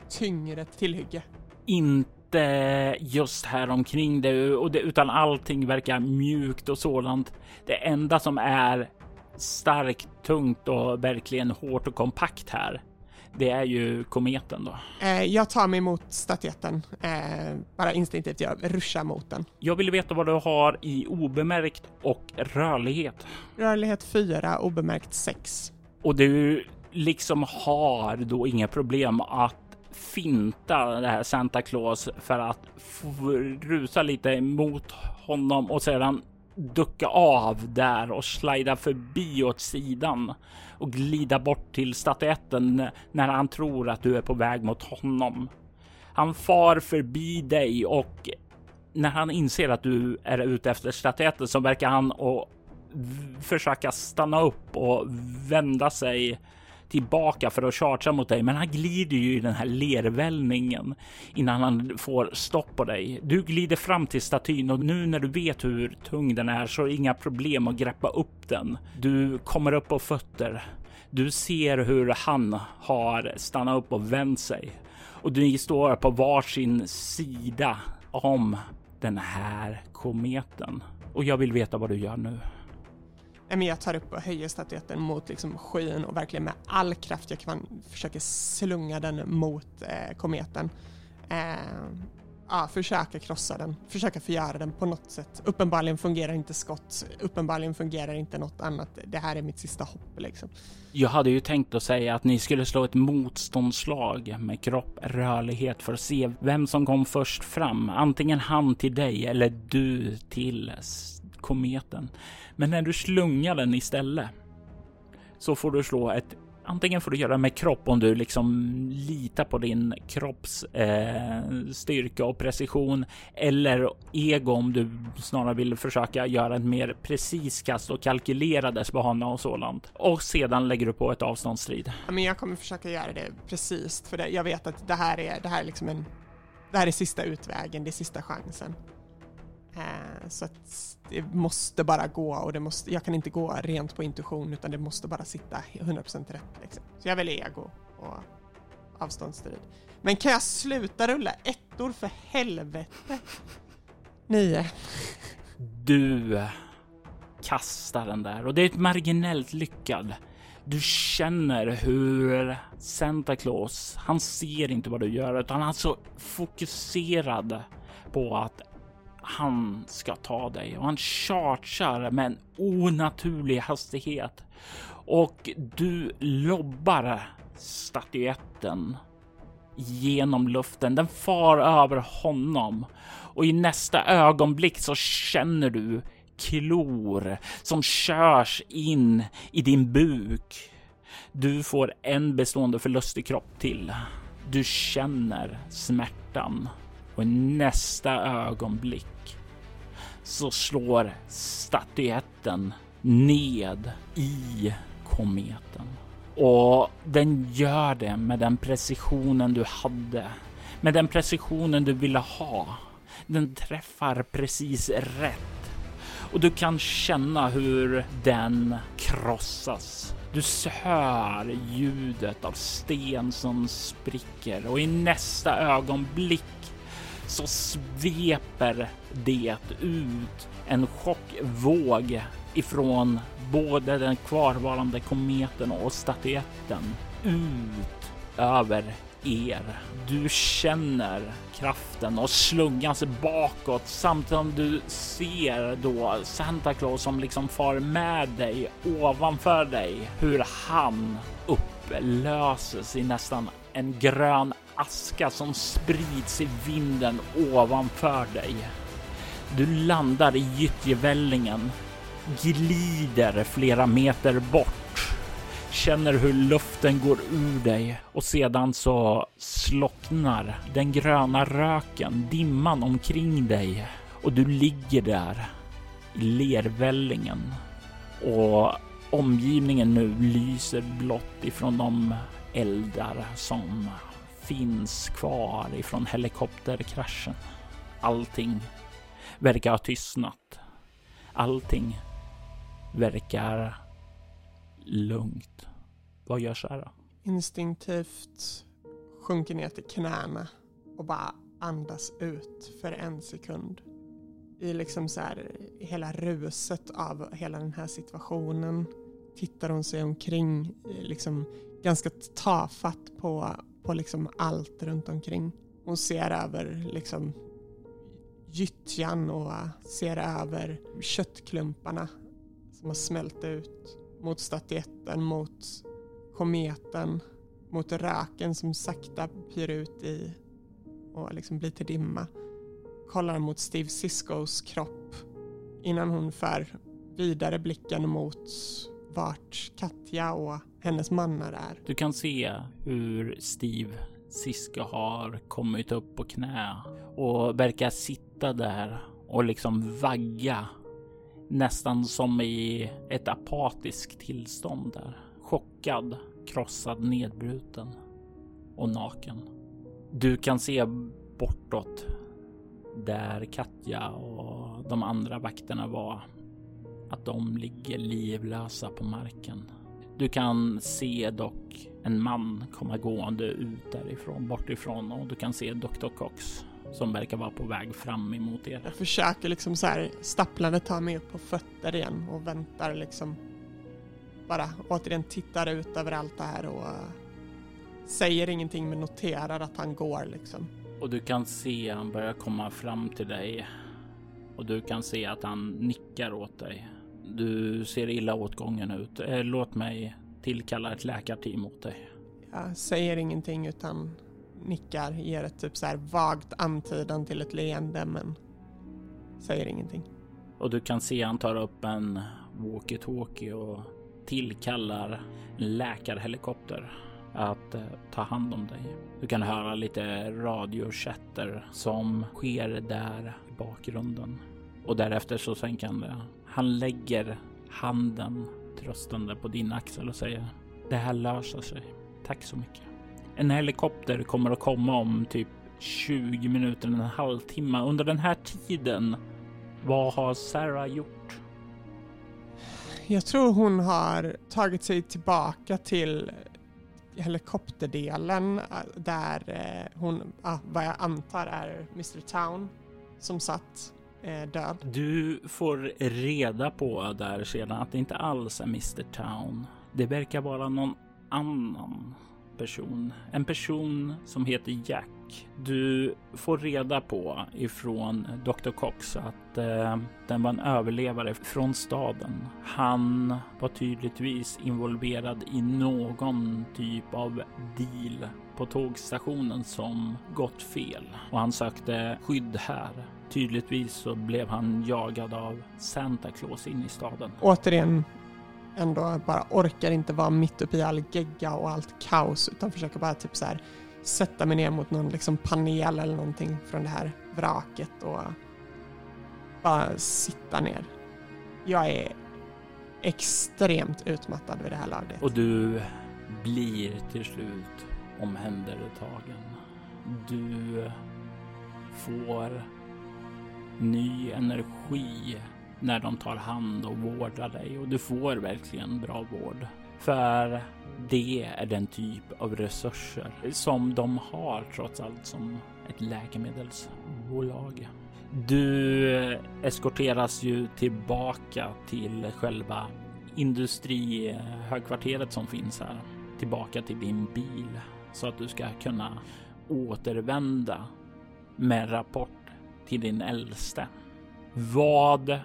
tyngre tillhygge? Inte just här omkring det, och det, utan allting verkar mjukt och sådant. Det enda som är starkt, tungt och verkligen hårt och kompakt här. Det är ju kometen då. Eh, jag tar mig mot statyetten, eh, bara instinktivt. Jag ruschar mot den. Jag vill veta vad du har i obemärkt och rörlighet. Rörlighet 4, obemärkt 6. Och du liksom har då inga problem att finta det här Santa Claus för att rusa lite mot honom och sedan ducka av där och slida förbi åt sidan och glida bort till statyetten när han tror att du är på väg mot honom. Han far förbi dig och när han inser att du är ute efter statyetten så verkar han och försöka stanna upp och vända sig tillbaka för att chargea mot dig, men han glider ju i den här lervällningen innan han får stopp på dig. Du glider fram till statyn och nu när du vet hur tung den är så är det inga problem att greppa upp den. Du kommer upp på fötter. Du ser hur han har stannat upp och vänt sig och ni står på varsin sida om den här kometen. Och jag vill veta vad du gör nu jag tar upp och höjer statyetten mot liksom skyn och verkligen med all kraft jag kan försöker slunga den mot eh, kometen. Eh, ja, försöka krossa den, försöka förgöra den på något sätt. Uppenbarligen fungerar inte skott, uppenbarligen fungerar inte något annat. Det här är mitt sista hopp liksom. Jag hade ju tänkt att säga att ni skulle slå ett motståndslag med kropp, rörlighet för att se vem som kom först fram. Antingen han till dig eller du till kometen. Men när du slungar den istället så får du slå ett Antingen får du göra med kropp om du liksom litar på din kropps eh, styrka och precision eller ego om du snarare vill försöka göra ett mer precis kast och kalkylera dess bana och sådant. Och sedan lägger du på ett avståndsstrid. Men jag kommer försöka göra det precis för det. Jag vet att det här är det här är liksom en. Det här är sista utvägen, det är sista chansen. Eh, så att det måste bara gå och det måste, jag kan inte gå rent på intuition utan det måste bara sitta 100% rätt. Liksom. Så jag väljer ego och avståndsstrid. Men kan jag sluta rulla ettor för helvete? Nio. Du kastar den där och det är ett marginellt lyckad. Du känner hur Santa Claus, han ser inte vad du gör utan han är så fokuserad på att han ska ta dig och han chargear med en onaturlig hastighet och du lobbar statyetten genom luften. Den far över honom och i nästa ögonblick så känner du klor som körs in i din buk. Du får en bestående förlust i kropp till. Du känner smärtan och i nästa ögonblick så slår statyetten ned i kometen. Och den gör det med den precisionen du hade. Med den precisionen du ville ha. Den träffar precis rätt. Och du kan känna hur den krossas. Du hör ljudet av sten som spricker och i nästa ögonblick så sveper det ut en chockvåg ifrån både den kvarvarande kometen och statyetten ut över er. Du känner kraften och slungas bakåt samtidigt som du ser då Santa Claus som liksom far med dig ovanför dig hur han upplöses i nästan en grön aska som sprids i vinden ovanför dig. Du landar i gyttjevällingen, glider flera meter bort, känner hur luften går ur dig och sedan så slocknar den gröna röken, dimman omkring dig och du ligger där i lervällingen och omgivningen nu lyser blått ifrån de eldar som finns kvar ifrån helikopterkraschen. Allting verkar ha tystnat. Allting verkar lugnt. Vad gör Sara? Instinktivt sjunker ner till knäna och bara andas ut för en sekund. I liksom så här, hela ruset av hela den här situationen tittar hon sig omkring, liksom ganska tafatt på, på liksom allt runt omkring. Hon ser över liksom gyttjan och äh, ser över köttklumparna som har smält ut mot statyetten, mot kometen, mot röken som sakta pyr ut i och liksom blir till dimma. Kollar mot Steve Siskos kropp innan hon för vidare blicken mot vart Katja och hennes mannar är. Du kan se hur Steve Siska har kommit upp på knä och verkar sitta där och liksom vagga nästan som i ett apatiskt tillstånd där. Chockad, krossad, nedbruten och naken. Du kan se bortåt där Katja och de andra vakterna var. Att de ligger livlösa på marken. Du kan se dock en man komma gående ut därifrån, bortifrån och du kan se Dr. Cox som verkar vara på väg fram emot er. Jag försöker liksom så här stapplande ta mig upp på fötter igen och väntar liksom bara återigen tittar ut över allt det här och uh, säger ingenting men noterar att han går liksom. Och du kan se han börjar komma fram till dig och du kan se att han nickar åt dig. Du ser illa åtgången ut. Eh, låt mig tillkalla ett läkarteam åt dig. Jag säger ingenting utan nickar, ger ett typ så här vagt antydan till ett leende men säger ingenting. Och du kan se han tar upp en walkie-talkie och tillkallar en läkarhelikopter att eh, ta hand om dig. Du kan höra lite radiochatter som sker där i bakgrunden. Och därefter så sänker han det. Han lägger handen tröstande på din axel och säger det här löser sig. Tack så mycket. En helikopter kommer att komma om typ 20 minuter, en halvtimme. Under den här tiden, vad har Sarah gjort? Jag tror hon har tagit sig tillbaka till helikopterdelen där eh, hon, ah, vad jag antar är Mr Town som satt eh, död. Du får reda på där sedan att det inte alls är Mr Town. Det verkar vara någon annan person. En person som heter Jack. Du får reda på ifrån Dr. Cox att eh, den var en överlevare från staden. Han var tydligtvis involverad i någon typ av deal på tågstationen som gått fel och han sökte skydd här. Tydligtvis så blev han jagad av Santa Claus in i staden. Återigen ändå bara orkar inte vara mitt uppe i all gegga och allt kaos utan försöker bara typ så här sätta mig ner mot någon liksom panel eller någonting från det här vraket och bara sitta ner. Jag är extremt utmattad vid det här laget. Och du blir till slut omhändertagen. Du får ny energi när de tar hand och vårdar dig och du får verkligen bra vård. För det är den typ av resurser som de har trots allt som ett läkemedelsbolag. Du eskorteras ju tillbaka till själva industrihögkvarteret som finns här. Tillbaka till din bil så att du ska kunna återvända med rapport till din äldste. Vad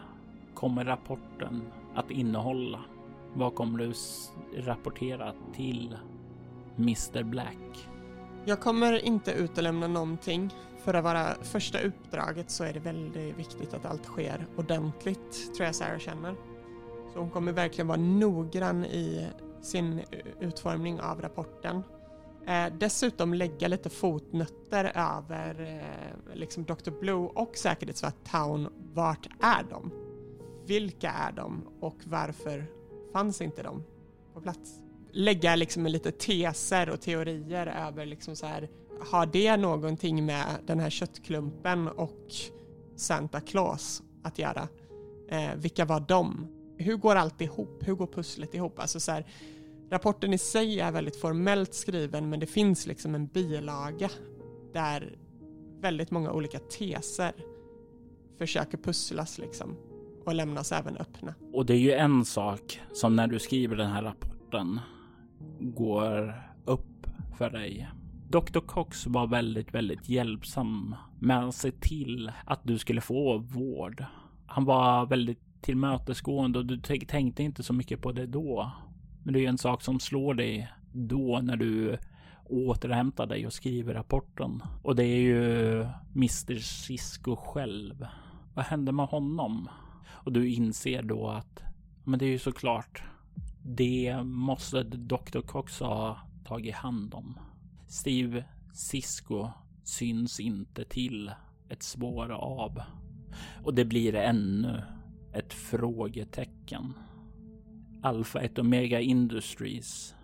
kommer rapporten att innehålla? Vad kommer du rapportera till Mr Black? Jag kommer inte utelämna någonting. För att vara första uppdraget så är det väldigt viktigt att allt sker ordentligt, tror jag Sarah känner. Så hon kommer verkligen vara noggrann i sin utformning av rapporten. Eh, dessutom lägga lite fotnötter över eh, liksom Dr. Blue och säkerhetsvakt Town. Vart är de? Vilka är de och varför fanns inte de på plats? Lägga liksom lite teser och teorier över liksom så här, har det någonting med den här köttklumpen och Santa Claus att göra? Eh, vilka var de? Hur går allt ihop? Hur går pusslet ihop? Alltså så här, rapporten i sig är väldigt formellt skriven men det finns liksom en bilaga där väldigt många olika teser försöker pusslas liksom och lämnas även öppna. Och det är ju en sak som när du skriver den här rapporten går upp för dig. Dr. Cox var väldigt, väldigt hjälpsam med att se till att du skulle få vård. Han var väldigt tillmötesgående och du tänkte inte så mycket på det då. Men det är ju en sak som slår dig då när du återhämtar dig och skriver rapporten. Och det är ju Mr Cisco själv. Vad hände med honom? Och du inser då att men det är ju såklart. Det måste Dr. Cox ha tagit hand om. Steve Cisco syns inte till ett spår av. Och det blir ännu ett frågetecken. Alpha 1 Omega Industries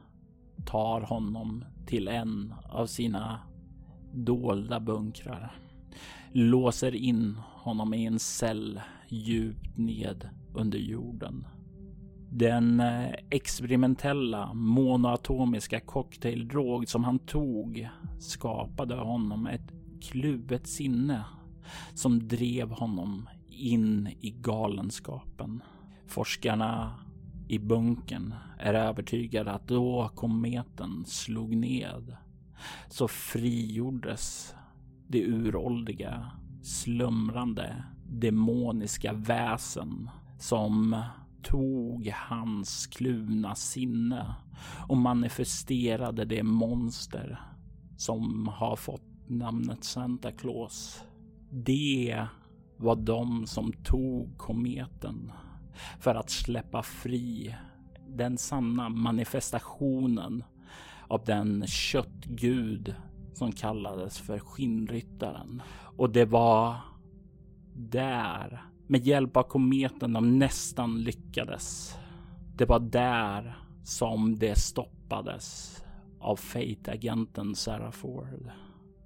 tar honom till en av sina dolda bunkrar. Låser in honom i en cell djupt ned under jorden. Den eh, experimentella monoatomiska cocktaildrog som han tog skapade honom ett kluvet sinne som drev honom in i galenskapen. Forskarna i bunkern är övertygade att då kometen slog ned så frigjordes det uråldriga, slumrande, demoniska väsen som tog hans kluvna sinne och manifesterade det monster som har fått namnet Santa Claus. Det var de som tog kometen för att släppa fri den sanna manifestationen av den köttgud som kallades för skinnryttaren. Och det var där, med hjälp av kometen, de nästan lyckades. Det var där som det stoppades av Fate-agenten Sarah Ford.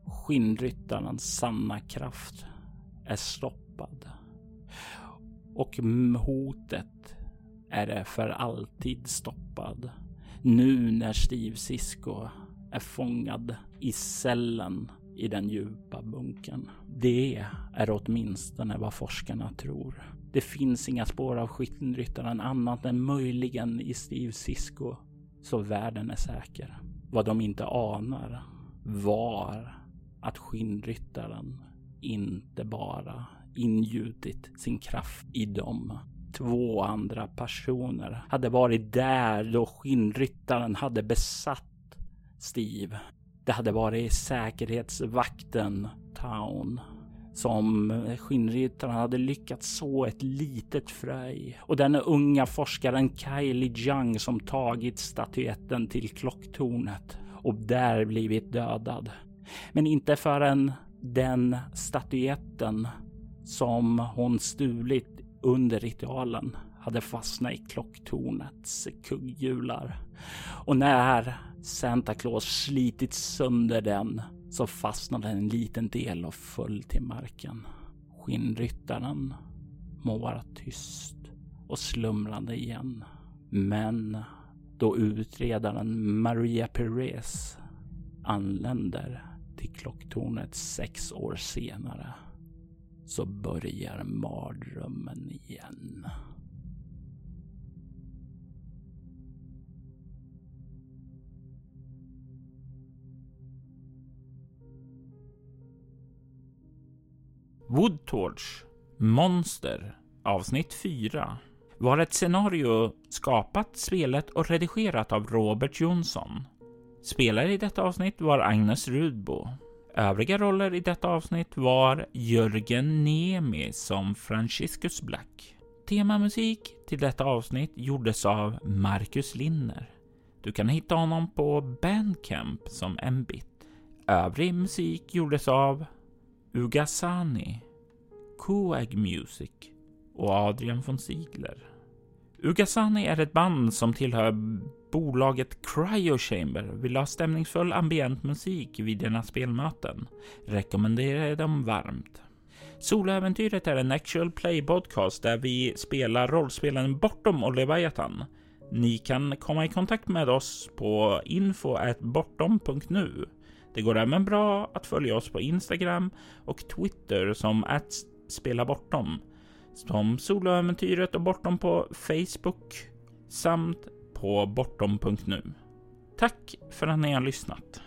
Skinnryttarens sanna kraft är stoppad. Och hotet är för alltid stoppad. Nu när Steve Cisco är fångad i cellen i den djupa bunkern. Det är åtminstone vad forskarna tror. Det finns inga spår av skinnryttaren annat än möjligen i Steve Cisco, så världen är säker. Vad de inte anar var att skinnryttaren inte bara ingjutit sin kraft i dem. Två andra personer hade varit där då skinnryttaren hade besatt Steve. Det hade varit säkerhetsvakten Town som skinnritaren hade lyckats så ett litet frö i. Och den unga forskaren Kylie Jung som tagit statyetten till klocktornet och där blivit dödad. Men inte förrän den statyetten som hon stulit under ritualen hade fastnat i klocktornets kugghjular. Och när Santa Claus slitit sönder den så fastnade en liten del och föll till marken. Skinnryttaren må vara tyst och slumrande igen. Men då utredaren Maria Perez anländer till klocktornet sex år senare så börjar mardrömmen igen. Woodtorch Monster avsnitt 4 var ett scenario skapat, spelet och redigerat av Robert Jonsson. Spelare i detta avsnitt var Agnes Rudbo. Övriga roller i detta avsnitt var Jörgen Nemi som Franciscus Black. Temamusik till detta avsnitt gjordes av Marcus Linner. Du kan hitta honom på Bandcamp som Mbit. Övrig musik gjordes av Ugasani, Coag Music och Adrian von Ziegler. Ugasani är ett band som tillhör bolaget Cryo Chamber vill ha stämningsfull ambient musik vid dina spelmöten. Rekommenderar jag dem varmt. Soloäventyret är en actual play podcast där vi spelar rollspelen Bortom och Leviathan. Ni kan komma i kontakt med oss på info.bortom.nu det går även bra att följa oss på Instagram och Twitter som att spela bortom, som soloäventyret och bortom på Facebook samt på bortom.nu. Tack för att ni har lyssnat.